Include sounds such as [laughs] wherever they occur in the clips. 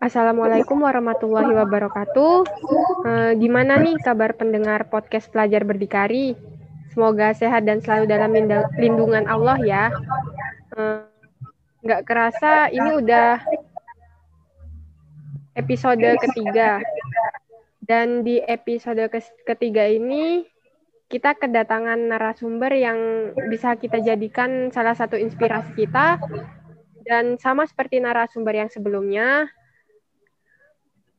Assalamualaikum warahmatullahi wabarakatuh. Eh, gimana nih kabar pendengar podcast Pelajar Berdikari? Semoga sehat dan selalu dalam lindungan Allah ya. Nggak kerasa ini udah episode ketiga. Dan di episode ketiga ini kita kedatangan narasumber yang bisa kita jadikan salah satu inspirasi kita dan sama seperti narasumber yang sebelumnya,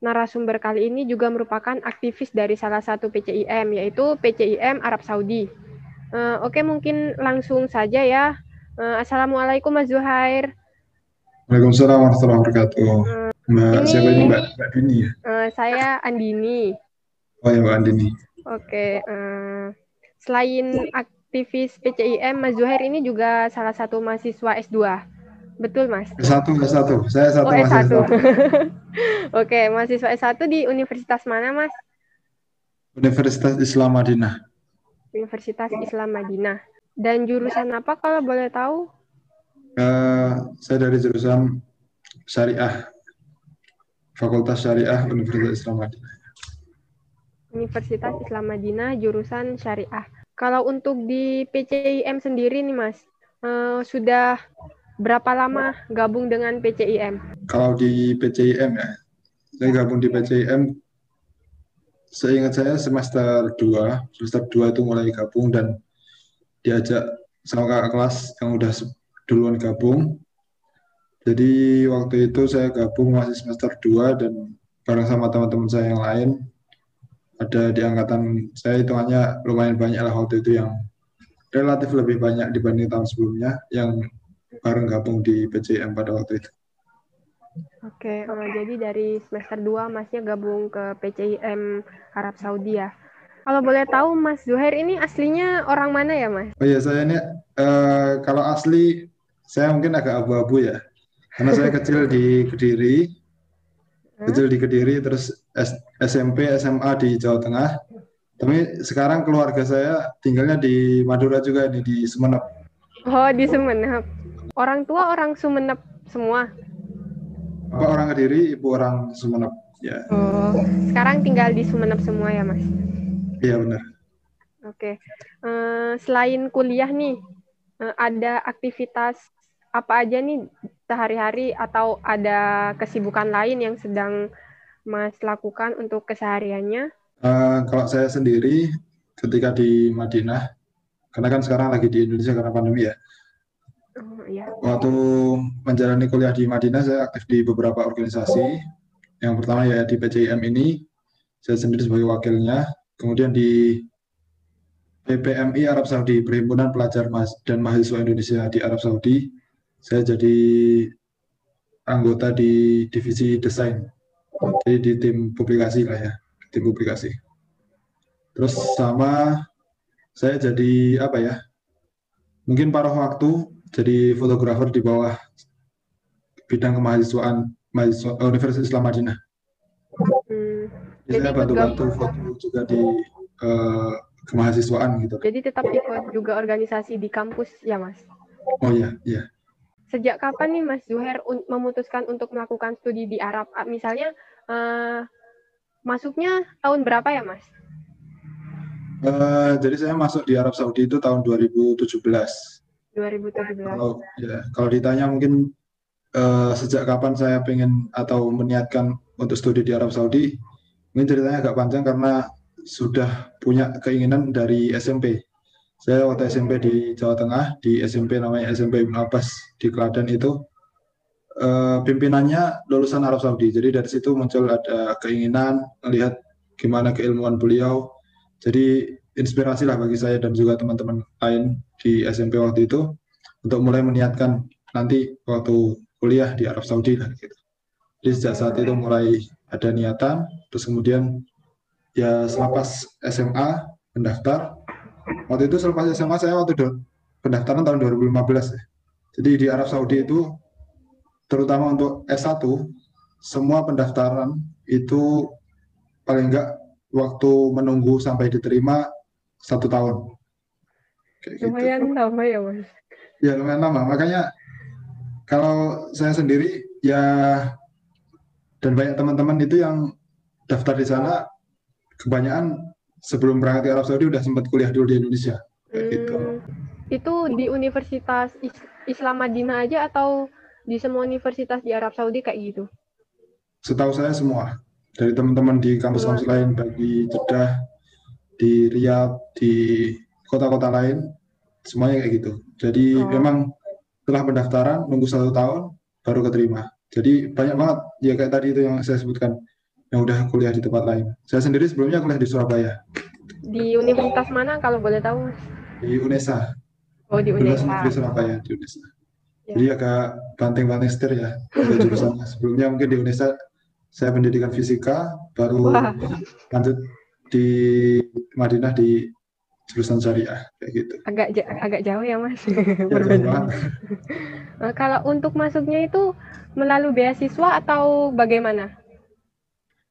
narasumber kali ini juga merupakan aktivis dari salah satu PCIM, yaitu PCIM Arab Saudi. Uh, Oke, okay, mungkin langsung saja ya. Uh, Assalamualaikum Mas Zuhair. Waalaikumsalam warahmatullahi wabarakatuh. Uh, Mbak ini, siapa ini Mbak, Mbak Dini ya? Uh, saya Andini. Oh ya Mbak Andini. Oke. Okay, uh, selain aktivis PCIM, Mas Zuhair ini juga salah satu mahasiswa S2. Betul, Mas? S1, S1. Saya satu oh, S1. [laughs] Oke, mahasiswa S1 di Universitas mana, Mas? Universitas Islam Madinah. Universitas Islam Madinah. Dan jurusan apa kalau boleh tahu? Uh, saya dari jurusan Syariah. Fakultas Syariah Universitas Islam Madinah. Universitas Islam Madinah jurusan Syariah. Kalau untuk di PCIM sendiri nih Mas, uh, sudah Berapa lama gabung dengan PCIM? Kalau di PCIM ya, saya gabung di PCIM seingat saya semester 2, semester 2 itu mulai gabung dan diajak sama kakak kelas yang udah duluan gabung. Jadi waktu itu saya gabung masih semester 2 dan bareng sama teman-teman saya yang lain ada di angkatan saya hitungannya lumayan banyak lah waktu itu yang relatif lebih banyak dibanding tahun sebelumnya yang bareng gabung di PCM pada waktu itu. Oke, uh, jadi dari semester 2 Masnya gabung ke PCIM Arab Saudi ya. Kalau boleh tahu Mas Zuhair ini aslinya orang mana ya Mas? Oh iya, saya ini uh, kalau asli saya mungkin agak abu-abu ya. Karena saya kecil di Kediri, kecil di Kediri, terus S SMP, SMA di Jawa Tengah. Tapi sekarang keluarga saya tinggalnya di Madura juga nih di Sumeneb. Oh di Sumeneb. Orang tua orang Sumeneb semua. Bapak orang Kediri, ibu orang Sumeneb. Ya. Oh, sekarang tinggal di Sumeneb semua ya, Mas? Iya benar. Oke. Uh, selain kuliah nih, uh, ada aktivitas apa aja nih sehari-hari atau ada kesibukan lain yang sedang Mas lakukan untuk kesehariannya? Uh, kalau saya sendiri ketika di Madinah, karena kan sekarang lagi di Indonesia karena pandemi ya, Oh, iya. Waktu menjalani kuliah di Madinah, saya aktif di beberapa organisasi. Yang pertama ya di PCIM ini, saya sendiri sebagai wakilnya. Kemudian di PPMI Arab Saudi, Perhimpunan Pelajar dan Mahasiswa Indonesia di Arab Saudi. Saya jadi anggota di divisi desain. Jadi di tim publikasi lah ya, tim publikasi. Terus sama saya jadi apa ya? Mungkin paruh waktu jadi fotografer di bawah bidang kemahasiswaan mahasiswa eh, Universitas Islam Madinah. Hmm. Jadi saya bantu-bantu foto juga di uh, kemahasiswaan gitu. Jadi tetap ikut juga organisasi di kampus ya Mas? Oh iya, iya. Sejak kapan nih Mas Zuhair memutuskan untuk melakukan studi di Arab? Ah, misalnya uh, masuknya tahun berapa ya Mas? Uh, jadi saya masuk di Arab Saudi itu tahun 2017. 2017. Kalau ya, kalau ditanya mungkin uh, sejak kapan saya pengen atau meniatkan untuk studi di Arab Saudi, mungkin ceritanya agak panjang karena sudah punya keinginan dari SMP. Saya waktu SMP di Jawa Tengah, di SMP namanya SMP Ibn Abbas di Klaten itu, uh, pimpinannya lulusan Arab Saudi. Jadi dari situ muncul ada keinginan melihat gimana keilmuan beliau. Jadi inspirasi lah bagi saya dan juga teman-teman lain di SMP waktu itu untuk mulai meniatkan nanti waktu kuliah di Arab Saudi lah gitu. Jadi sejak saat itu mulai ada niatan, terus kemudian ya selepas SMA pendaftar, waktu itu selepas SMA saya waktu do, pendaftaran tahun 2015 ya. Jadi di Arab Saudi itu terutama untuk S1 semua pendaftaran itu paling enggak waktu menunggu sampai diterima satu tahun. Kayak gitu. lumayan gitu. lama ya mas. Ya lumayan lama. Makanya kalau saya sendiri ya dan banyak teman-teman itu yang daftar di sana kebanyakan sebelum berangkat ke Arab Saudi udah sempat kuliah dulu di Indonesia kayak gitu. Hmm, itu di Universitas Is- Islam Madinah aja atau di semua universitas di Arab Saudi kayak gitu? Setahu saya semua dari teman-teman di kampus-kampus lain baik di Jeddah, di Riyadh, di kota-kota lain semuanya kayak gitu. Jadi Oh. memang setelah pendaftaran nunggu satu tahun baru keterima. Jadi banyak banget ya kayak tadi itu yang saya sebutkan yang udah kuliah di tempat lain. Saya sendiri sebelumnya kuliah di Surabaya Di universitas mana kalau boleh tahu? Di UNESA, Oh, di UNESA. Negeri Surabaya di UNESA. Ya. Jadi agak banting-banting setir ya jurusannya. [laughs] Sebelumnya mungkin di UNESA saya pendidikan fisika, baru Wah. lanjut di Madinah di jurusan syariah kayak gitu. Agak agak jauh ya, Mas. Ya. Nah, [laughs] [laughs] kalau untuk masuknya itu melalui beasiswa atau bagaimana?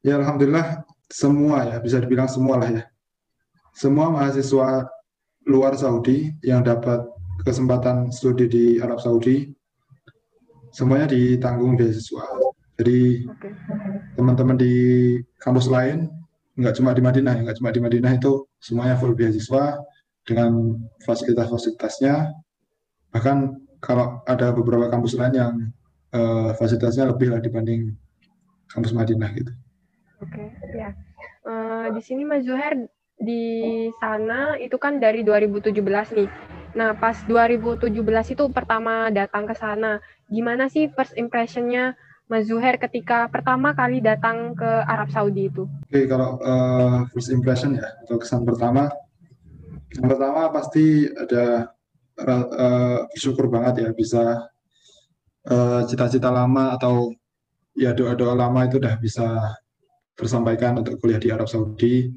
Ya alhamdulillah semua ya bisa dibilang semua lah ya. Semua mahasiswa luar Saudi yang dapat kesempatan studi di Arab Saudi semuanya ditanggung beasiswa. Jadi teman-teman di kampus lain nggak cuma di Madinah ya, nggak cuma di Madinah itu semuanya full beasiswa dengan fasilitas-fasilitasnya. Bahkan kalau ada beberapa kampus lain yang eh, fasilitasnya lebih lah dibanding kampus Madinah gitu. Oke, ya. Eh, di sini Mas Zuhair di sana itu kan dari 2017 nih. Nah, pas 2017 itu pertama datang ke sana, gimana sih first impression-nya Mas Zuhair ketika pertama kali datang ke Arab Saudi itu? Oke, kalau eh, first impression ya, atau kesan pertama, yang pertama pasti ada eh, bersyukur banget ya bisa eh, cita-cita lama atau ya doa-doa lama itu udah bisa tersampaikan untuk kuliah di Arab Saudi,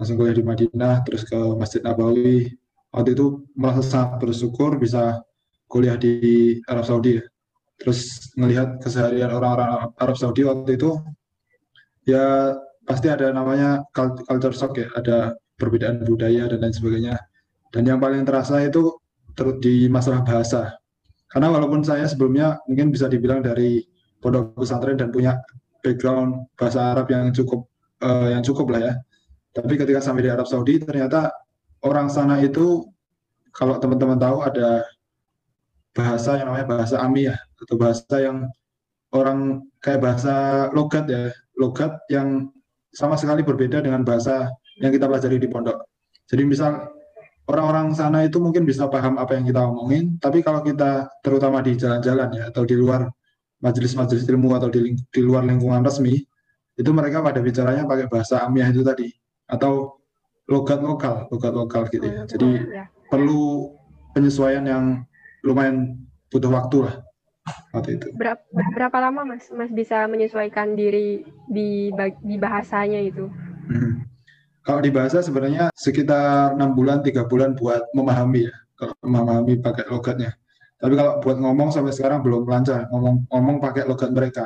langsung kuliah di Madinah, terus ke Masjid Nabawi. Waktu itu merasa sangat bersyukur bisa kuliah di Arab Saudi ya. Terus melihat keseharian orang-orang Arab Saudi waktu itu ya pasti ada namanya cult- culture shock ya, ada perbedaan budaya dan lain sebagainya. Dan yang paling terasa itu ter- di masalah bahasa. Karena walaupun saya sebelumnya mungkin bisa dibilang dari pondok pesantren dan punya background bahasa Arab yang cukup eh, yang cukup lah ya. Tapi ketika sampai di Arab Saudi ternyata orang sana itu kalau teman-teman tahu ada bahasa yang namanya bahasa amiyah atau bahasa yang orang kayak bahasa logat ya, logat yang sama sekali berbeda dengan bahasa yang kita pelajari di pondok. Jadi misal orang-orang sana itu mungkin bisa paham apa yang kita omongin, tapi kalau kita terutama di jalan-jalan ya atau di luar majelis-majelis ilmu atau di, di luar lingkungan resmi, itu mereka pada bicaranya pakai bahasa amiyah itu tadi atau logat lokal, logat lokal gitu ya. Jadi ya. perlu penyesuaian yang lumayan butuh waktu lah waktu itu. Berapa, berapa lama Mas Mas bisa menyesuaikan diri di di bahasanya itu? Hmm. Kalau di bahasa sebenarnya sekitar enam bulan, tiga bulan buat memahami ya, kalau memahami pakai logatnya. Tapi kalau buat ngomong sampai sekarang belum lancar, ngomong ngomong pakai logat mereka.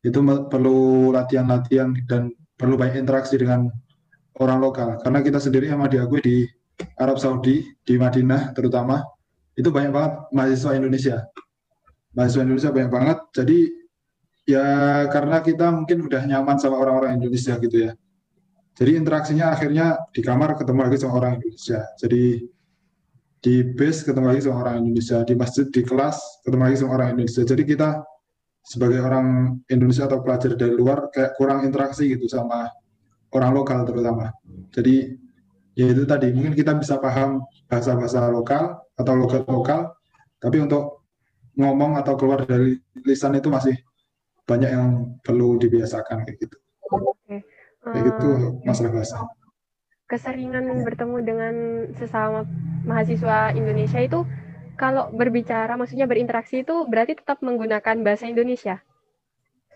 Itu perlu latihan-latihan dan perlu banyak interaksi dengan orang lokal. Karena kita sendiri sama diakui di Arab Saudi, di Madinah terutama, itu banyak banget mahasiswa Indonesia. Mahasiswa Indonesia banyak banget. Jadi ya karena kita mungkin udah nyaman sama orang-orang Indonesia gitu ya. Jadi interaksinya akhirnya di kamar ketemu lagi sama orang Indonesia. Jadi di base ketemu lagi sama orang Indonesia, di masjid, di kelas ketemu lagi sama orang Indonesia. Jadi kita sebagai orang Indonesia atau pelajar dari luar kayak kurang interaksi gitu sama orang lokal terutama. Jadi ya itu tadi mungkin kita bisa paham bahasa-bahasa lokal atau logat lokal, tapi untuk ngomong atau keluar dari lisan itu masih banyak yang perlu dibiasakan kayak gitu. Kayak gitu Eh, untuk masalah bahasa. keseringan bertemu dengan sesama mahasiswa Indonesia itu kalau berbicara maksudnya berinteraksi itu berarti tetap menggunakan bahasa Indonesia.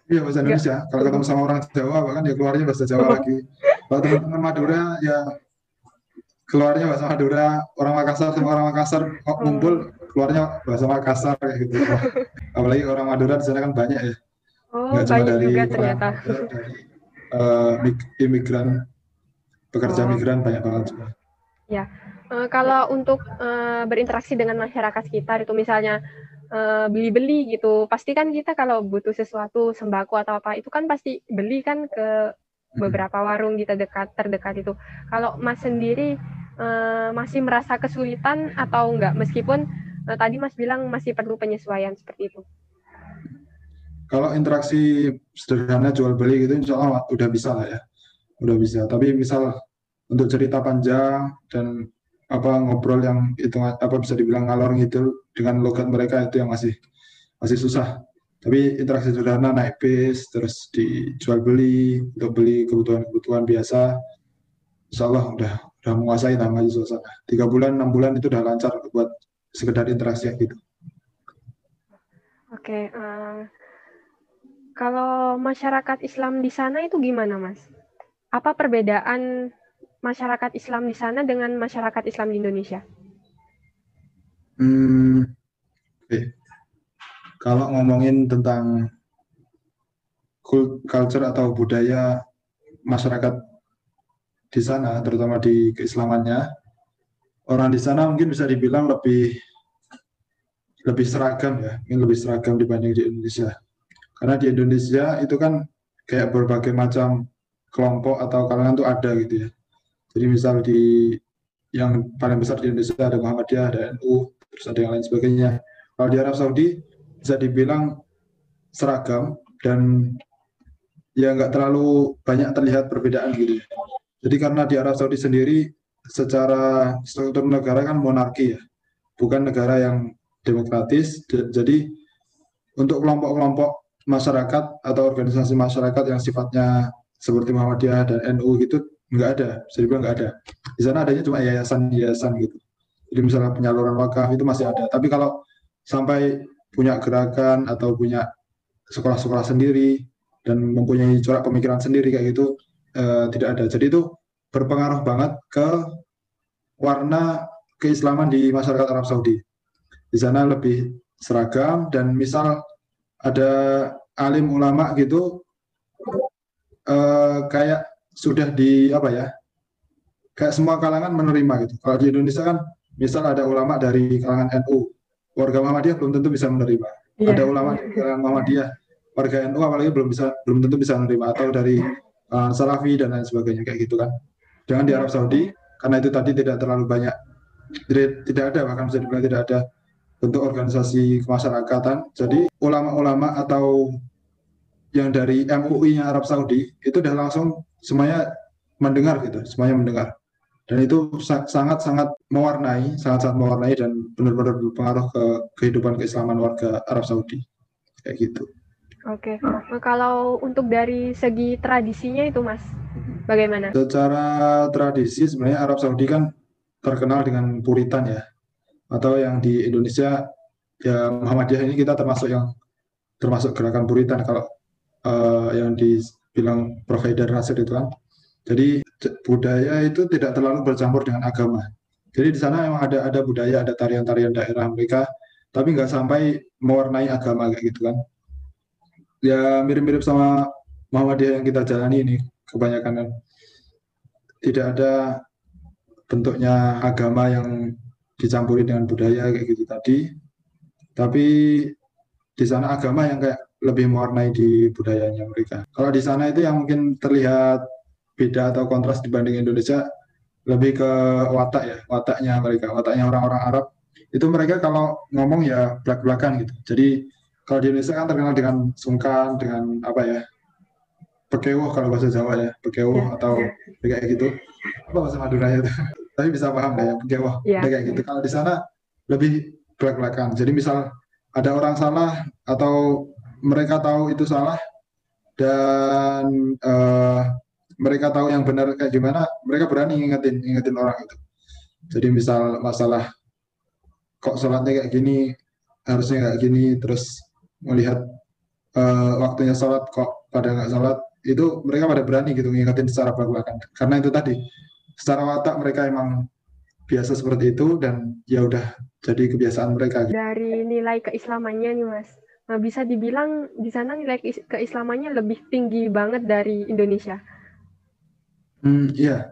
Iya bahasa Indonesia. Kalau ketemu sama orang Jawa bahkan ya keluarnya bahasa Jawa lagi. [laughs] Kalau teman-teman Madura ya keluarnya bahasa Madura. Orang Makassar sama orang Makassar ngumpul keluarnya bahasa Makassar kayak gitu. [laughs] Apalagi orang Madura di sana kan banyak ya. Oh, Nggak cuma banyak dari juga orang ternyata. Madura, dari mig- imigran, pekerja Oh. migran banyak banget juga. Eh, kalau untuk eh, berinteraksi dengan masyarakat sekitar itu misalnya beli-beli uh, gitu. Pasti kan kita kalau butuh sesuatu sembako atau apa itu kan pasti beli kan ke beberapa warung di terdekat terdekat itu. Kalau Mas sendiri uh, masih merasa kesulitan atau enggak meskipun uh, tadi Mas bilang masih perlu penyesuaian seperti itu. Kalau interaksi sederhana jual beli gitu insya Allah udah bisa lah ya. Udah bisa. Tapi misal untuk cerita panjang dan apa ngobrol yang itu apa bisa dibilang ngalor gitu dengan logat mereka itu yang masih masih susah. Tapi interaksi sederhana naik bis terus dijual beli untuk beli kebutuhan-kebutuhan biasa, insya Allah udah udah menguasai nama suasana. Tiga bulan enam bulan itu udah lancar buat sekedar interaksi gitu. Oke, okay, uh, kalau masyarakat Islam di sana itu gimana, Mas? Apa perbedaan masyarakat Islam di sana dengan masyarakat Islam di Indonesia? Hmm, okay. Kalau ngomongin tentang culture atau budaya masyarakat di sana, terutama di keislamannya, orang di sana mungkin bisa dibilang lebih lebih seragam ya, mungkin lebih seragam dibanding di Indonesia. Karena di Indonesia itu kan kayak berbagai macam kelompok atau kalangan tuh ada gitu ya. Jadi misal di yang paling besar di Indonesia ada Muhammadiyah, ada NU, terus ada yang lain sebagainya. Kalau di Arab Saudi bisa dibilang seragam dan ya nggak terlalu banyak terlihat perbedaan gitu. Jadi karena di Arab Saudi sendiri secara struktur negara kan monarki ya, bukan negara yang demokratis. Jadi untuk kelompok-kelompok masyarakat atau organisasi masyarakat yang sifatnya seperti Muhammadiyah dan NU gitu nggak ada, saya bilang nggak ada. Di sana adanya cuma yayasan-yayasan gitu. Jadi misalnya penyaluran wakaf itu masih ada. Tapi kalau sampai punya gerakan atau punya sekolah-sekolah sendiri dan mempunyai corak pemikiran sendiri kayak gitu eh, tidak ada. Jadi itu berpengaruh banget ke warna keislaman di masyarakat Arab Saudi. Di sana lebih seragam dan misal ada alim ulama gitu eh, kayak sudah di apa ya kayak semua kalangan menerima gitu. Kalau di Indonesia kan misal ada ulama dari kalangan NU, warga Muhammadiyah belum tentu bisa menerima. Yeah. Ada ulama dari kalangan Muhammadiyah, warga NU apalagi belum bisa belum tentu bisa menerima atau dari uh, Salafi dan lain sebagainya kayak gitu kan. Jangan di Arab Saudi karena itu tadi tidak terlalu banyak tidak, ada bahkan bisa dibilang tidak ada bentuk organisasi kemasyarakatan. Jadi ulama-ulama atau yang dari MUI-nya Arab Saudi itu sudah langsung semuanya mendengar gitu, semuanya mendengar. Dan itu sangat-sangat mewarnai, sangat-sangat mewarnai dan benar-benar berpengaruh ke kehidupan keislaman warga Arab Saudi. Kayak gitu. Oke, nah, kalau untuk dari segi tradisinya itu Mas, bagaimana? Secara tradisi sebenarnya Arab Saudi kan terkenal dengan puritan ya. Atau yang di Indonesia ya Muhammadiyah ini kita termasuk yang termasuk gerakan puritan kalau uh, yang dibilang provider Nasir itu kan. Jadi budaya itu tidak terlalu bercampur dengan agama. Jadi di sana memang ada ada budaya, ada tarian-tarian daerah mereka, tapi nggak sampai mewarnai agama kayak gitu kan. Ya mirip-mirip sama Muhammadiyah yang kita jalani ini kebanyakan kan. Tidak ada bentuknya agama yang dicampuri dengan budaya kayak gitu tadi. Tapi di sana agama yang kayak lebih mewarnai di budayanya mereka. Kalau di sana itu yang mungkin terlihat beda atau kontras dibanding Indonesia lebih ke watak ya, wataknya mereka, wataknya orang-orang Arab. Itu mereka kalau ngomong ya belak-belakan gitu. Jadi kalau di Indonesia kan terkenal dengan sungkan, dengan apa ya, pekewuh kalau bahasa Jawa ya, pekewuh ya, atau ya. kayak gitu. Apa bahasa Madura itu? [laughs] Tapi bisa paham ya, pekewuh, ya. kayak gitu. Kalau di sana lebih belak-belakan. Jadi misal ada orang salah atau mereka tahu itu salah dan uh, mereka tahu yang benar kayak gimana, mereka berani ngingetin ngingetin orang itu. Jadi misal masalah kok sholatnya kayak gini, harusnya kayak gini, terus melihat uh, waktunya sholat kok pada nggak sholat, itu mereka pada berani gitu ngingetin secara belak Karena itu tadi, secara watak mereka emang biasa seperti itu dan ya udah jadi kebiasaan mereka. Dari nilai keislamannya nih mas, Nah, bisa dibilang di sana nilai keislamannya lebih tinggi banget dari Indonesia. Hmm, iya.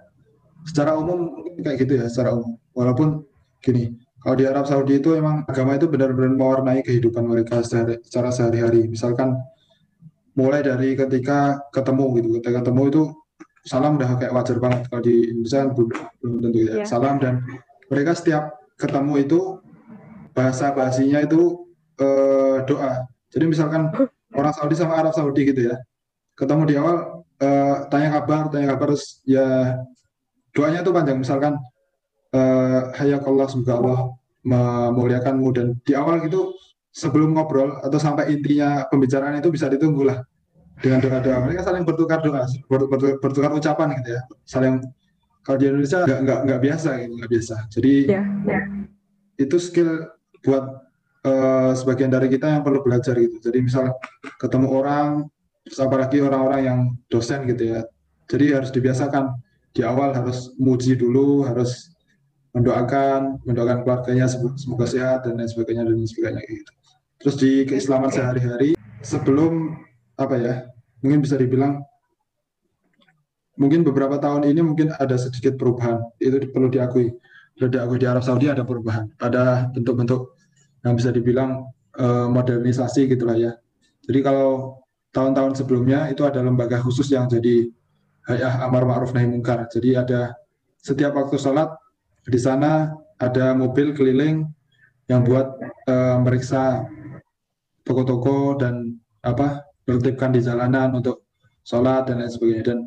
Secara umum kayak gitu ya, secara umum. Walaupun gini, Kalau di Arab Saudi itu emang agama itu benar-benar mewarnai kehidupan mereka secara sehari-hari. Misalkan mulai dari ketika ketemu gitu, ketika ketemu itu salam udah kayak wajar banget. Kalau di Indonesia kan belum, tentu ya. Yeah. Salam dan mereka setiap ketemu itu bahasa basinya itu uh, doa. Jadi misalkan orang Saudi sama Arab Saudi gitu ya, ketemu di awal uh, tanya kabar, tanya kabar terus ya doanya itu panjang. Misalkan uh, hayakallah semoga Allah memuliakanmu dan di awal gitu sebelum ngobrol atau sampai intinya pembicaraan itu bisa ditunggu lah dengan doa-doa. Mereka saling bertukar doa bertukar, bertukar ucapan gitu ya. Saling kalau di Indonesia nggak nggak nggak biasa gitu nggak biasa. Jadi yeah, yeah. itu skill buat uh, sebagian dari kita yang perlu belajar gitu. Jadi misal ketemu orang apalagi orang-orang yang dosen gitu ya. Jadi harus dibiasakan. Di awal harus muji dulu harus mendoakan mendoakan keluarganya semoga sehat dan lain sebagainya dan lain sebagainya gitu. Terus di keislaman sehari-hari sebelum apa ya mungkin bisa dibilang mungkin beberapa tahun ini mungkin ada sedikit perubahan. Itu perlu diakui. Perlu diakui di Arab Saudi ada perubahan. Ada bentuk-bentuk yang bisa dibilang uh, modernisasi gitulah ya. Jadi kalau tahun-tahun sebelumnya itu ada lembaga khusus yang jadi hayah amar ma'ruf nahi mungkar. Jadi ada setiap waktu sholat di sana ada mobil keliling yang buat uh, meriksa toko-toko dan apa menertibkan di jalanan untuk sholat dan lain sebagainya dan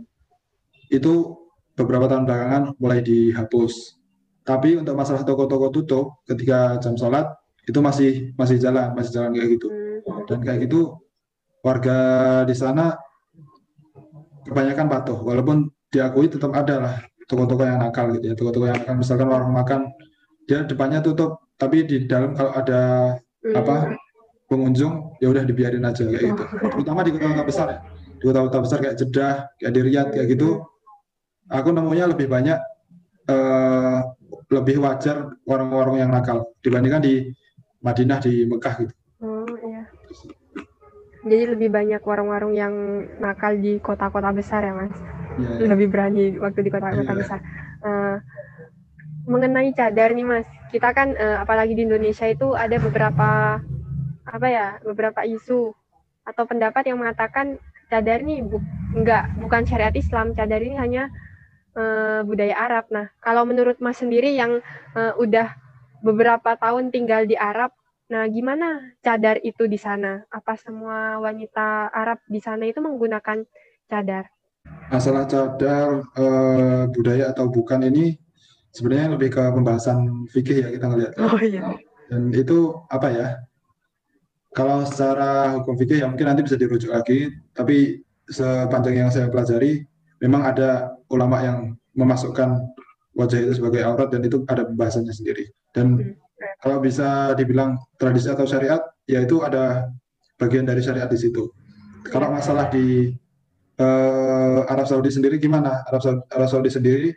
itu beberapa tahun belakangan mulai dihapus. Tapi untuk masalah toko-toko tutup ketika jam sholat itu masih masih jalan, masih jalan kayak gitu. Hmm. Dan kayak gitu warga di sana kebanyakan patuh, walaupun diakui tetap ada lah toko-toko yang nakal gitu ya toko-toko yang nakal misalkan warung makan dia depannya tutup tapi di dalam kalau ada hmm. apa pengunjung ya udah dibiarin aja kayak gitu terutama di kota-kota besar ya di kota-kota besar kayak Jeddah kayak di Riyadh kayak gitu aku nemunya lebih banyak uh, lebih wajar warung-warung yang nakal dibandingkan di Madinah di Mekah gitu. Oh iya. Jadi lebih banyak warung-warung yang nakal di kota-kota besar ya mas? yeah. lebih berani waktu di kota-kota yeah. besar. Uh, mengenai cadar nih mas, kita kan uh, apalagi di Indonesia itu ada beberapa apa ya beberapa isu atau pendapat yang mengatakan cadar nih bu enggak bukan syariat Islam, cadar ini hanya uh, budaya Arab. Nah, kalau menurut Mas sendiri yang uh, udah beberapa tahun tinggal di Arab, nah gimana cadar itu di sana? Apa semua wanita Arab di sana itu menggunakan cadar? masalah cadar uh, budaya atau bukan ini sebenarnya lebih ke pembahasan fikih ya kita ngelihat. Oh iya. Dan itu apa ya? Kalau secara hukum fikih ya mungkin nanti bisa dirujuk lagi, tapi sepanjang yang saya pelajari memang ada ulama yang memasukkan wajah itu sebagai aurat dan itu ada pembahasannya sendiri. Dan hmm. kalau bisa dibilang tradisi atau syariat, ya itu ada bagian dari syariat di situ. Kalau masalah di uh, Arab Saudi sendiri gimana? Arab Saudi, Arab Saudi sendiri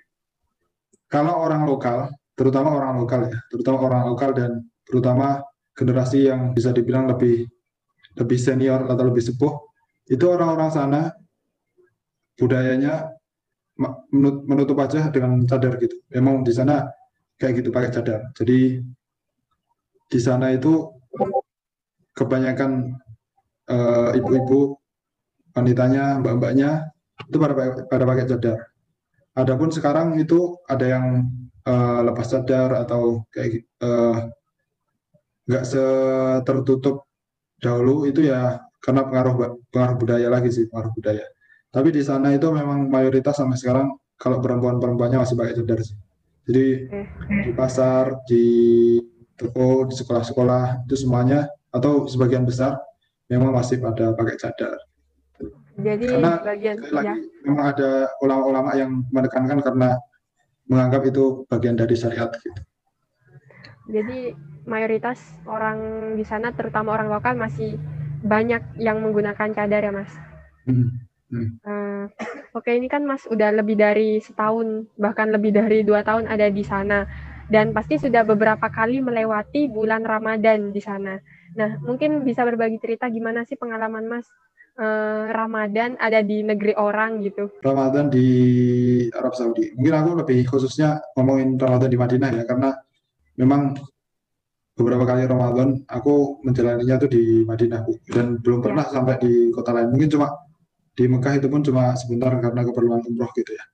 kalau orang lokal, terutama orang lokal ya, terutama orang lokal dan terutama generasi yang bisa dibilang lebih lebih senior atau lebih sepuh, itu orang-orang sana budayanya menutup wajah dengan cadar gitu. Memang di sana kayak gitu pakai cadar. Jadi di sana itu kebanyakan ibu-ibu uh, ibu -ibu wanitanya, mbak-mbaknya itu pada pada pakai cadar. Adapun sekarang itu ada yang uh, lepas cadar atau kayak uh, nggak setertutup dahulu itu ya karena pengaruh pengaruh budaya lagi sih pengaruh budaya. Tapi di sana itu memang mayoritas sampai sekarang kalau perempuan-perempuannya masih pakai cadar sih. Jadi di pasar, di toko, di sekolah-sekolah itu semuanya atau sebagian besar memang masih pada pakai cadar. Jadi karena bagian lagi, ya. memang ada ulama-ulama yang menekankan karena menganggap itu bagian dari syariat gitu. Jadi mayoritas orang di sana terutama orang lokal masih banyak yang menggunakan cadar ya mas. Hmm. Hmm. Uh, Oke okay, ini kan mas udah lebih dari setahun bahkan lebih dari dua tahun ada di sana dan pasti sudah beberapa kali melewati bulan Ramadan di sana. Nah mungkin bisa berbagi cerita gimana sih pengalaman mas uh, Ramadan ada di negeri orang gitu? Ramadan di Arab Saudi. Mungkin aku lebih khususnya ngomongin Ramadan di Madinah ya, karena memang beberapa kali Ramadan aku menjalaninya tuh di Madinah Bu. dan belum pernah ya. sampai di kota lain. Mungkin cuma di Mekah itu pun cuma sebentar karena keperluan umroh gitu ya.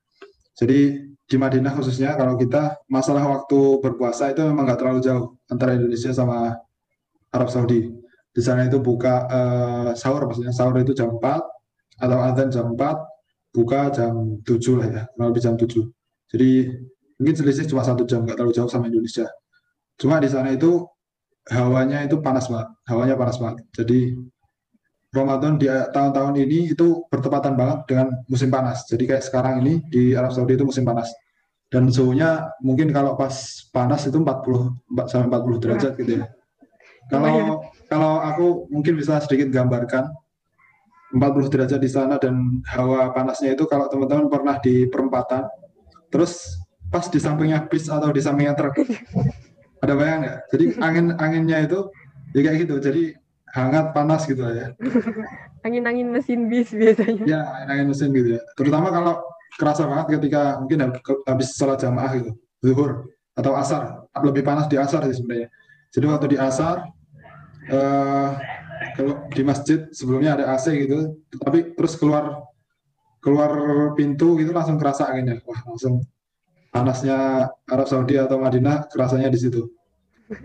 Jadi di Madinah khususnya kalau kita masalah waktu berpuasa itu memang nggak terlalu jauh antara Indonesia sama Arab Saudi. Di sana itu buka uh, sahur maksudnya sahur itu jam 4 atau adzan jam 4 buka jam 7 lah ya kurang lebih jam 7 jadi mungkin selisih cuma satu jam nggak terlalu jauh sama Indonesia Cuma di sana itu hawanya itu panas banget, hawanya panas banget. Jadi Ramadan di tahun-tahun ini itu bertepatan banget dengan musim panas. Jadi kayak sekarang ini di Arab Saudi itu musim panas. Dan suhunya mungkin kalau pas panas itu 40 sampai 40 derajat gitu ya. Kalau kalau aku mungkin bisa sedikit gambarkan 40 derajat di sana dan hawa panasnya itu kalau teman-teman pernah di perempatan terus pas di sampingnya bis atau di sampingnya truk ada bayang nggak? Jadi [laughs] angin anginnya itu ya kayak gitu. Jadi hangat panas gitu ya. [laughs] Angin-angin mesin bis biasanya. Ya, angin mesin gitu ya. Terutama kalau kerasa banget ketika mungkin habis sholat jamaah gitu, zuhur atau asar. Lebih panas di asar sih sebenarnya. Jadi waktu di asar, eh, kalau di masjid sebelumnya ada AC gitu, tapi terus keluar keluar pintu gitu langsung kerasa anginnya. Wah, langsung panasnya Arab Saudi atau Madinah kerasanya di situ.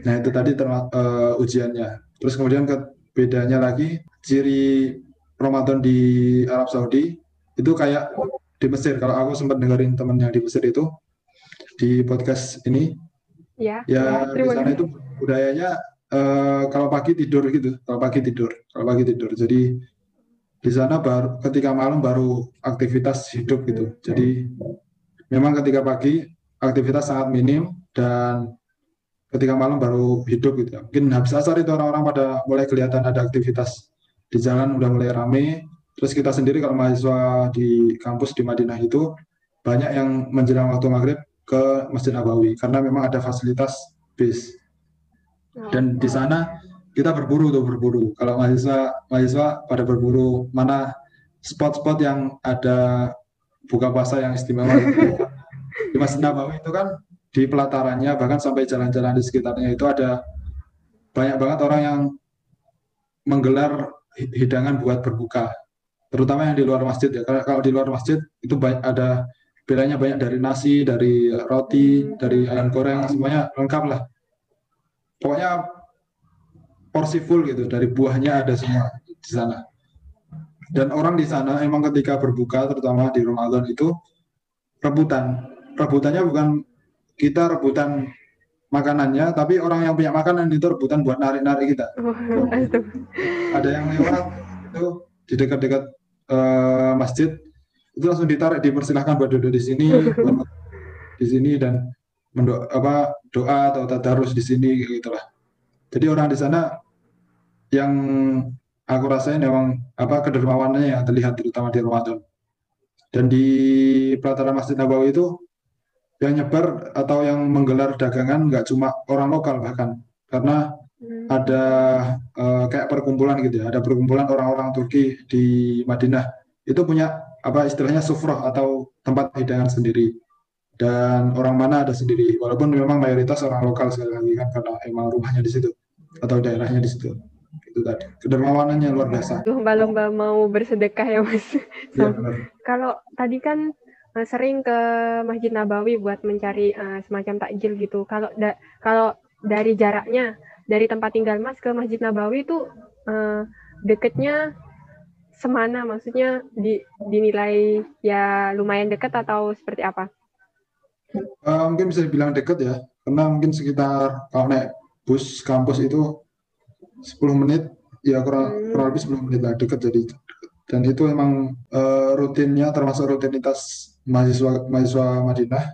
Nah itu tadi terma, uh, ujiannya. Terus kemudian ke bedanya lagi ciri Ramadan di Arab Saudi itu kayak di Mesir. Kalau aku sempat dengerin temen yang di Mesir itu di podcast ini, ya, ya, ya di sana itu budayanya uh, kalau pagi tidur gitu, kalau pagi tidur, kalau pagi tidur. Jadi di sana baru ketika malam baru aktivitas hidup gitu. Jadi memang ketika pagi aktivitas sangat minim dan ketika malam baru hidup gitu ya. Mungkin habis asar itu orang-orang pada mulai kelihatan ada aktivitas di jalan udah mulai rame. Terus kita sendiri kalau mahasiswa di kampus di Madinah itu banyak yang menjelang waktu maghrib ke Masjid Nabawi karena memang ada fasilitas bis. Dan di sana kita berburu tuh berburu. Kalau mahasiswa mahasiswa pada berburu mana spot-spot yang ada buka puasa yang istimewa [laughs] di Masjid Nabawi itu kan di pelatarannya bahkan sampai jalan-jalan di sekitarnya itu ada banyak banget orang yang menggelar hidangan buat berbuka. Terutama yang di luar masjid ya. Kalau di luar masjid itu banyak ada bedanya banyak dari nasi dari roti dari ayam goreng semuanya lengkap lah. Pokoknya porsi full gitu. Dari buahnya ada semua di sana dan orang di sana emang ketika berbuka terutama di Ramadan itu rebutan. Rebutannya bukan kita rebutan makanannya, tapi orang yang punya makanan itu rebutan buat narik-narik kita. Oh, ada yang lewat itu di dekat-dekat uh, masjid itu langsung ditarik dipersilahkan buat duduk di sini di sini dan mendoa apa doa atau tadarus di sini gitulah. Jadi orang di sana yang aku rasain memang apa kedermawanannya yang terlihat terutama di Ramadan. Dan di pelataran Masjid Nabawi itu yang nyebar atau yang menggelar dagangan nggak cuma orang lokal bahkan karena hmm. ada uh, kayak perkumpulan gitu ya, ada perkumpulan orang-orang Turki di Madinah itu punya apa istilahnya sufroh atau tempat hidangan sendiri dan orang mana ada sendiri walaupun memang mayoritas orang lokal sekali lagi kan karena emang rumahnya di situ atau daerahnya di situ itu tadi kedermawanannya luar biasa. Lomba-lomba mau bersedekah ya mas. Ya, kalau tadi kan uh, sering ke Masjid Nabawi buat mencari uh, semacam takjil gitu. Kalau da kalau dari jaraknya dari tempat tinggal mas ke Masjid Nabawi itu uh, deketnya semana? Maksudnya di, dinilai ya lumayan dekat atau seperti apa? Uh, mungkin bisa dibilang dekat ya, karena mungkin sekitar kalau naik bus kampus itu 10 menit ya kurang hmm. kurang lebih 10 menit lah dekat jadi dan itu emang uh, rutinnya termasuk rutinitas mahasiswa mahasiswa Madinah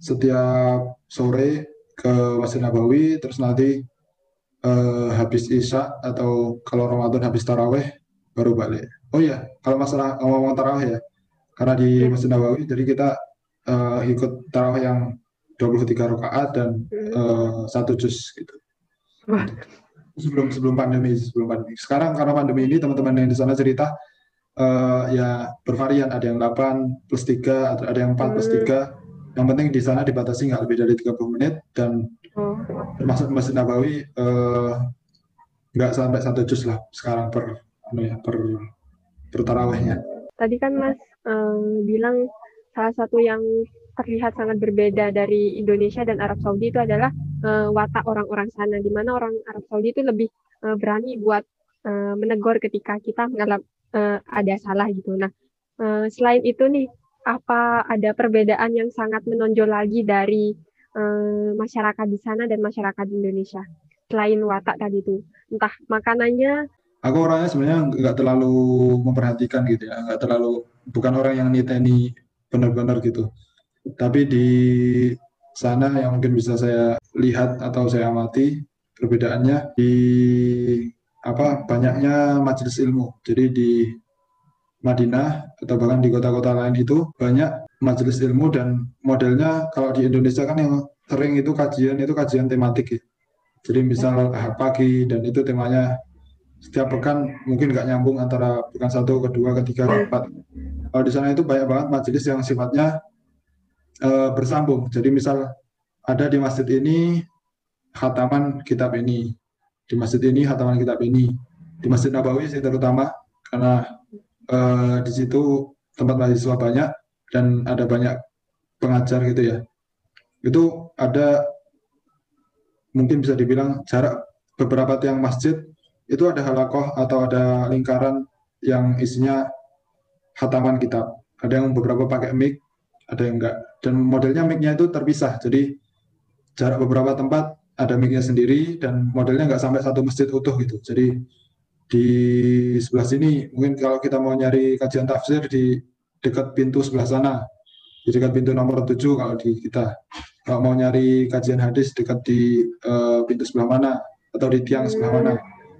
setiap sore ke Masjid Nabawi terus nanti uh, habis Isya atau kalau Ramadan habis taraweh baru balik. Oh iya, kalau masalah ngomong taraweh ya, karena di hmm. Masjid Nabawi jadi kita uh, ikut taraweh yang 23 rakaat dan uh, satu juz gitu sebelum sebelum pandemi sebelum pandemi sekarang karena pandemi ini teman-teman yang di sana cerita uh, ya bervarian ada yang 8 plus 3 ada, ada yang 4 plus 3 yang penting di sana dibatasi nggak lebih dari 30 menit dan Oh. Termasuk Masjid Nabawi eh, nggak sampai satu juz lah sekarang per anu ya per per tarawehnya. Tadi kan Mas eh, bilang salah satu yang terlihat sangat berbeda dari Indonesia dan Arab Saudi itu adalah eh, watak orang-orang sana, di mana orang Arab Saudi itu lebih eh, berani buat eh, menegur ketika kita mengalami eh, ada salah gitu. Nah, eh, selain itu nih, apa ada perbedaan yang sangat menonjol lagi dari eh, masyarakat di sana dan masyarakat di Indonesia? Selain watak tadi itu, entah makanannya, Aku orangnya sebenarnya nggak terlalu memperhatikan gitu ya, nggak terlalu bukan orang yang niteni benar-benar gitu. Tapi di sana yang mungkin bisa saya lihat atau saya amati perbedaannya di apa banyaknya majelis ilmu. Jadi di Madinah atau bahkan di kota-kota lain itu banyak majelis ilmu dan modelnya kalau di Indonesia kan yang sering itu kajian itu kajian tematik ya. Jadi misal pagi dan itu temanya setiap pekan mungkin nggak nyambung antara pekan satu, kedua, ketiga, keempat. Kalau di sana itu banyak banget majelis yang sifatnya eh, bersambung. Jadi misal ada di masjid ini khataman kitab ini, di masjid ini khataman kitab ini, di masjid Nabawi sih terutama karena eh, di situ tempat mahasiswa banyak dan ada banyak pengajar gitu ya. Itu ada mungkin bisa dibilang jarak beberapa tiang masjid itu ada halakoh atau ada lingkaran yang isinya hataman kitab. Ada yang beberapa pakai mic, ada yang enggak. Dan modelnya mic-nya itu terpisah. Jadi jarak beberapa tempat ada mic-nya sendiri dan modelnya nggak sampai satu masjid utuh gitu. Jadi di sebelah sini mungkin kalau kita mau nyari kajian tafsir di dekat pintu sebelah sana, di dekat pintu nomor 7 kalau di kita. Kalau mau nyari kajian hadis dekat di uh, pintu sebelah mana atau di tiang sebelah mana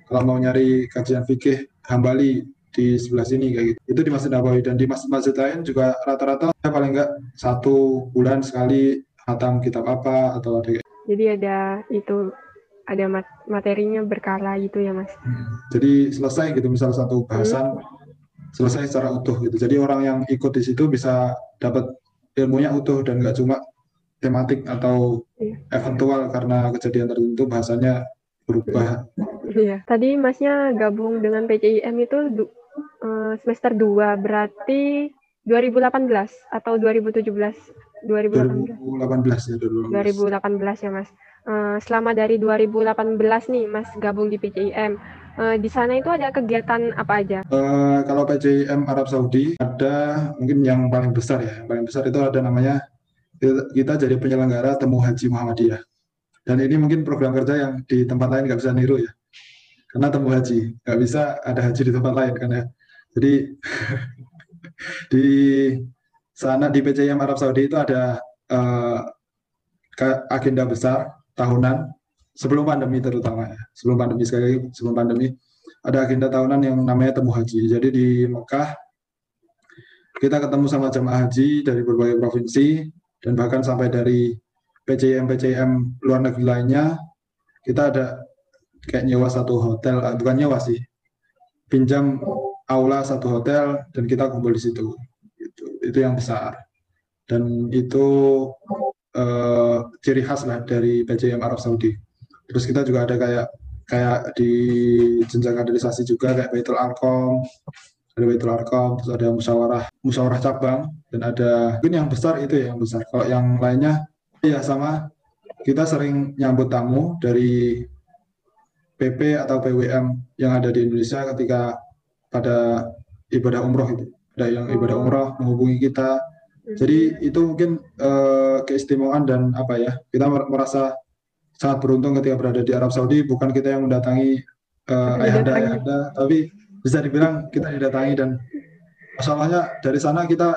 kalau mau nyari kajian fikih Hambali di sebelah sini kayak gitu. Itu di Masjid Nabawi dan di masjid-masjid lain juga rata-rata ya paling enggak satu bulan sekali hatam kitab apa atau ada kayak. Jadi ada itu ada materinya berkala gitu ya mas. Hmm. Jadi selesai gitu misal satu bahasan hmm. selesai secara utuh gitu. Jadi orang yang ikut di situ bisa dapat ilmunya utuh dan nggak cuma tematik atau iya. eventual karena kejadian tertentu bahasanya berubah. Iya. Tadi Masnya gabung dengan PCIM itu uh, semester 2, berarti 2018 atau 2017? 2018. 2018 ya, 2018. 2018 ya, Mas. Uh, selama dari 2018 nih Mas gabung di PCIM. Uh, di sana itu ada kegiatan apa aja? Uh, kalau PCIM Arab Saudi ada mungkin yang paling besar ya. Yang paling besar itu ada namanya kita jadi penyelenggara Temu Haji Muhammadiyah. Dan ini mungkin program kerja yang di tempat lain nggak bisa niru ya. Karena temu haji, nggak bisa ada haji di tempat lain kan ya. Jadi [laughs] di sana di PCM Arab Saudi itu ada uh, agenda besar tahunan sebelum pandemi terutama ya. Sebelum pandemi sekali lagi sebelum pandemi ada agenda tahunan yang namanya temu haji. Jadi di Mekah kita ketemu sama jamaah haji dari berbagai provinsi dan bahkan sampai dari PCM luar negeri lainnya kita ada kayak nyewa satu hotel ah, bukan nyewa sih. Pinjam aula satu hotel dan kita kumpul di situ. Itu itu yang besar. Dan itu uh, ciri khas lah dari PCM Arab Saudi. Terus kita juga ada kayak kayak di jenjang kaderisasi juga kayak Baitul Arkom ada Baitul Arkom terus ada musyawarah musyawarah cabang. Dan ada mungkin yang besar itu ya yang besar. Kalau yang lainnya Iya sama. Kita sering nyambut tamu dari PP atau PWM yang ada di Indonesia ketika pada ibadah umroh itu. Ada yang ibadah umroh menghubungi kita. Jadi itu mungkin uh, keistimewaan dan apa ya kita merasa sangat beruntung ketika berada di Arab Saudi. Bukan kita yang mendatangi uh, ayahanda ayahanda, tapi bisa dibilang kita didatangi dan masalahnya dari sana kita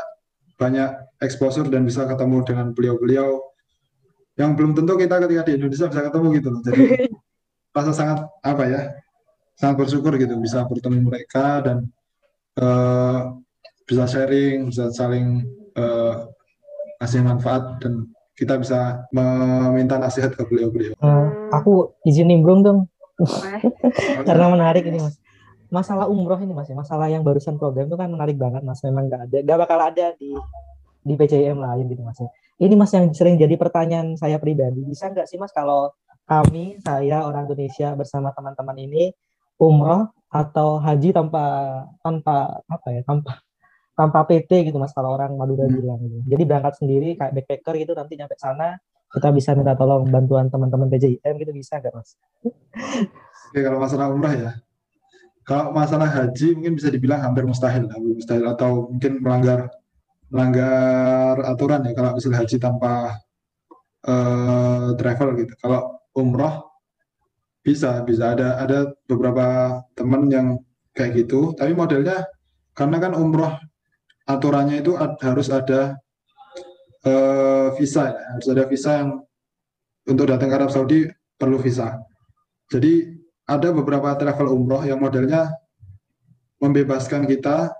banyak exposure dan bisa ketemu dengan beliau-beliau yang belum tentu kita ketika di Indonesia bisa ketemu gitu loh. Jadi [laughs] rasa sangat apa ya, sangat bersyukur gitu bisa bertemu mereka dan uh, bisa sharing, bisa saling uh, kasih manfaat dan kita bisa meminta nasihat ke beliau-beliau. Uh, aku izin nimbrung dong, [laughs] karena menarik ini mas. Masalah umroh ini mas, ya, masalah yang barusan program itu kan menarik banget mas. Memang nggak ada, nggak bakal ada di di PCM lain gitu mas. Ya ini mas yang sering jadi pertanyaan saya pribadi bisa nggak sih mas kalau kami saya orang Indonesia bersama teman-teman ini umroh atau haji tanpa tanpa apa ya tanpa tanpa PT gitu mas kalau orang Madura hmm. bilang gitu. Jadi berangkat sendiri kayak backpacker gitu nanti nyampe sana kita bisa minta tolong bantuan teman-teman PJIM gitu bisa nggak mas? Oke kalau masalah umrah ya, kalau masalah haji mungkin bisa dibilang hampir mustahil, hampir mustahil atau mungkin melanggar melanggar aturan ya kalau misalnya haji tanpa uh, travel gitu. Kalau umroh bisa bisa ada ada beberapa teman yang kayak gitu, tapi modelnya karena kan umroh aturannya itu harus ada uh, visa ya, harus ada visa yang untuk datang ke Arab Saudi perlu visa. Jadi ada beberapa travel umroh yang modelnya membebaskan kita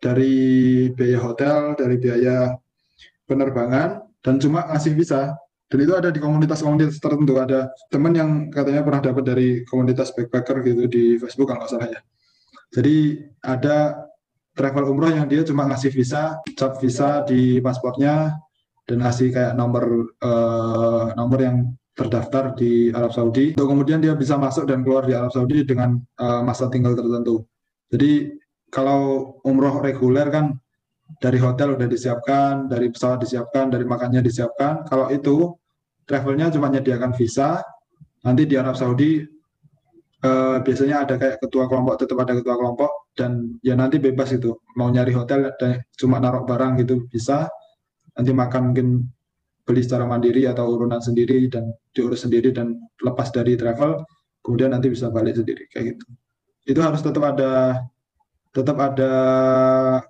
dari biaya hotel, dari biaya penerbangan, dan cuma ngasih visa. Dan itu ada di komunitas-komunitas tertentu. Ada teman yang katanya pernah dapat dari komunitas backpacker gitu di Facebook kalau nggak salah ya. Jadi ada travel umroh yang dia cuma ngasih visa, cap visa di pasportnya, dan ngasih kayak nomor uh, nomor yang terdaftar di Arab Saudi untuk kemudian dia bisa masuk dan keluar di Arab Saudi dengan uh, masa tinggal tertentu. Jadi kalau umroh reguler kan dari hotel udah disiapkan, dari pesawat disiapkan, dari makannya disiapkan. Kalau itu travelnya cuma menyediakan visa, nanti di Arab Saudi uh, biasanya ada kayak ketua kelompok, tetap ada ketua kelompok dan ya nanti bebas itu mau nyari hotel dan cuma naruh barang gitu bisa. Nanti makan mungkin beli secara mandiri atau urunan sendiri dan diurus sendiri dan lepas dari travel kemudian nanti bisa balik sendiri kayak gitu. Itu harus tetap ada tetap ada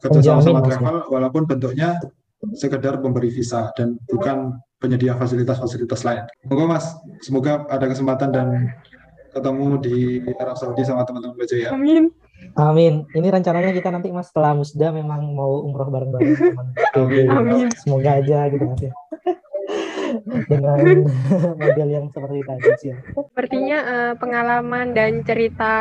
kerjasama sama travel walaupun bentuknya sekedar pemberi visa dan bukan penyedia fasilitas-fasilitas lain. Semoga Mas, semoga ada kesempatan dan ketemu di Arab Saudi sama teman-teman BCA. Amin. Amin. Ini rencananya kita nanti Mas setelah musda memang mau umroh bareng-bareng [laughs] teman. Amin. Semoga aja gitu Mas ya [laughs] dengan [laughs] model yang seperti tadi sih. Sepertinya uh, pengalaman dan cerita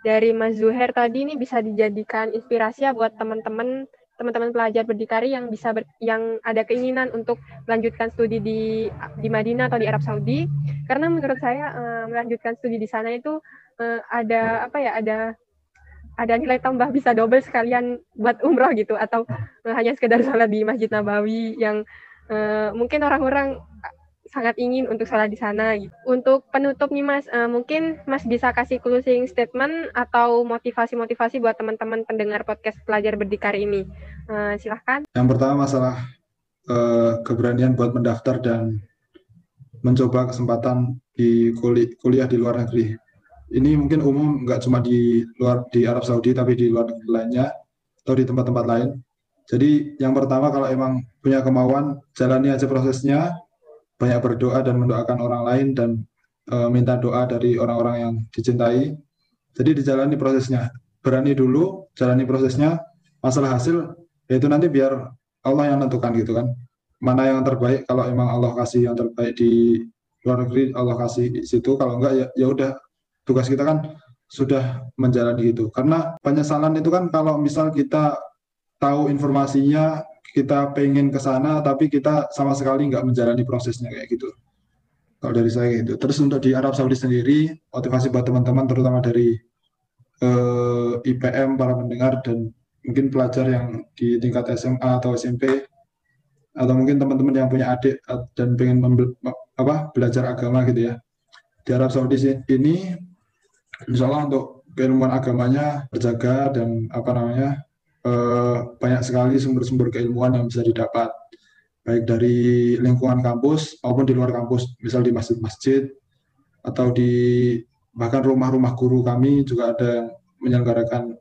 dari Mas Zuher tadi ini bisa dijadikan inspirasi ya buat teman-teman teman-teman pelajar berdikari yang bisa ber, yang ada keinginan untuk melanjutkan studi di di Madinah atau di Arab Saudi. Karena menurut saya uh, melanjutkan studi di sana itu uh, ada apa ya ada ada nilai tambah bisa double sekalian buat umroh gitu. Atau uh, hanya sekedar salat di Masjid Nabawi yang uh, mungkin orang-orang sangat ingin untuk sholat di sana. Gitu. Untuk penutup nih Mas, uh, mungkin Mas bisa kasih closing statement atau motivasi-motivasi buat teman-teman pendengar podcast pelajar berdikari ini. Uh, silahkan. Yang pertama masalah uh, keberanian buat mendaftar dan mencoba kesempatan di kuliah, kuliah di luar negeri. Ini mungkin umum nggak cuma di luar di Arab Saudi tapi di luar negeri lainnya atau di tempat-tempat lain. Jadi yang pertama kalau emang punya kemauan, jalani aja prosesnya, banyak berdoa dan mendoakan orang lain dan e, minta doa dari orang-orang yang dicintai. Jadi dijalani prosesnya, berani dulu, jalani prosesnya, masalah hasil yaitu nanti biar Allah yang menentukan gitu kan. Mana yang terbaik kalau emang Allah kasih yang terbaik di luar negeri, Allah kasih di situ. Kalau enggak ya ya udah tugas kita kan sudah menjalani itu. Karena penyesalan itu kan kalau misal kita tahu informasinya, kita pengen ke sana, tapi kita sama sekali nggak menjalani prosesnya kayak gitu. Kalau dari saya gitu. Terus untuk di Arab Saudi sendiri, motivasi buat teman-teman, terutama dari eh, IPM, para pendengar, dan mungkin pelajar yang di tingkat SMA atau SMP, atau mungkin teman-teman yang punya adik dan pengen apa belajar agama gitu ya. Di Arab Saudi ini, insya Allah untuk keilmuan agamanya terjaga dan apa namanya eh, banyak sekali sumber-sumber keilmuan yang bisa didapat baik dari lingkungan kampus maupun di luar kampus, misal di masjid-masjid atau di bahkan rumah-rumah guru kami juga ada yang menyelenggarakan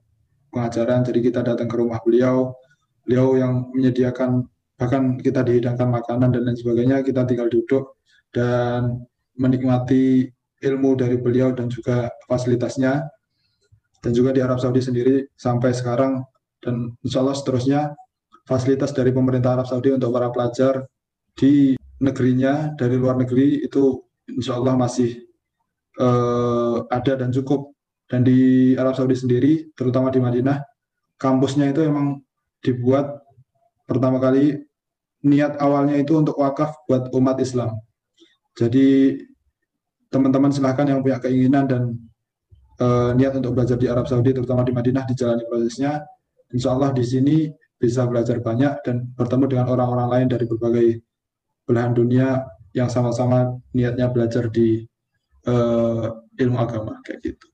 pengajaran. Jadi kita datang ke rumah beliau, beliau yang menyediakan bahkan kita dihidangkan makanan dan lain sebagainya, kita tinggal duduk dan menikmati ilmu dari beliau dan juga fasilitasnya. Dan juga di Arab Saudi sendiri sampai sekarang dan insya Allah seterusnya fasilitas dari pemerintah Arab Saudi untuk para pelajar di negerinya dari luar negeri itu insya Allah masih uh, ada dan cukup dan di Arab Saudi sendiri terutama di Madinah kampusnya itu emang dibuat pertama kali niat awalnya itu untuk wakaf buat umat Islam. Jadi teman-teman silahkan yang punya keinginan dan uh, niat untuk belajar di Arab Saudi, terutama di Madinah, dijalani prosesnya. Insya Allah di sini bisa belajar banyak dan bertemu dengan orang-orang lain dari berbagai belahan dunia yang sama-sama niatnya belajar di uh, ilmu agama kayak gitu.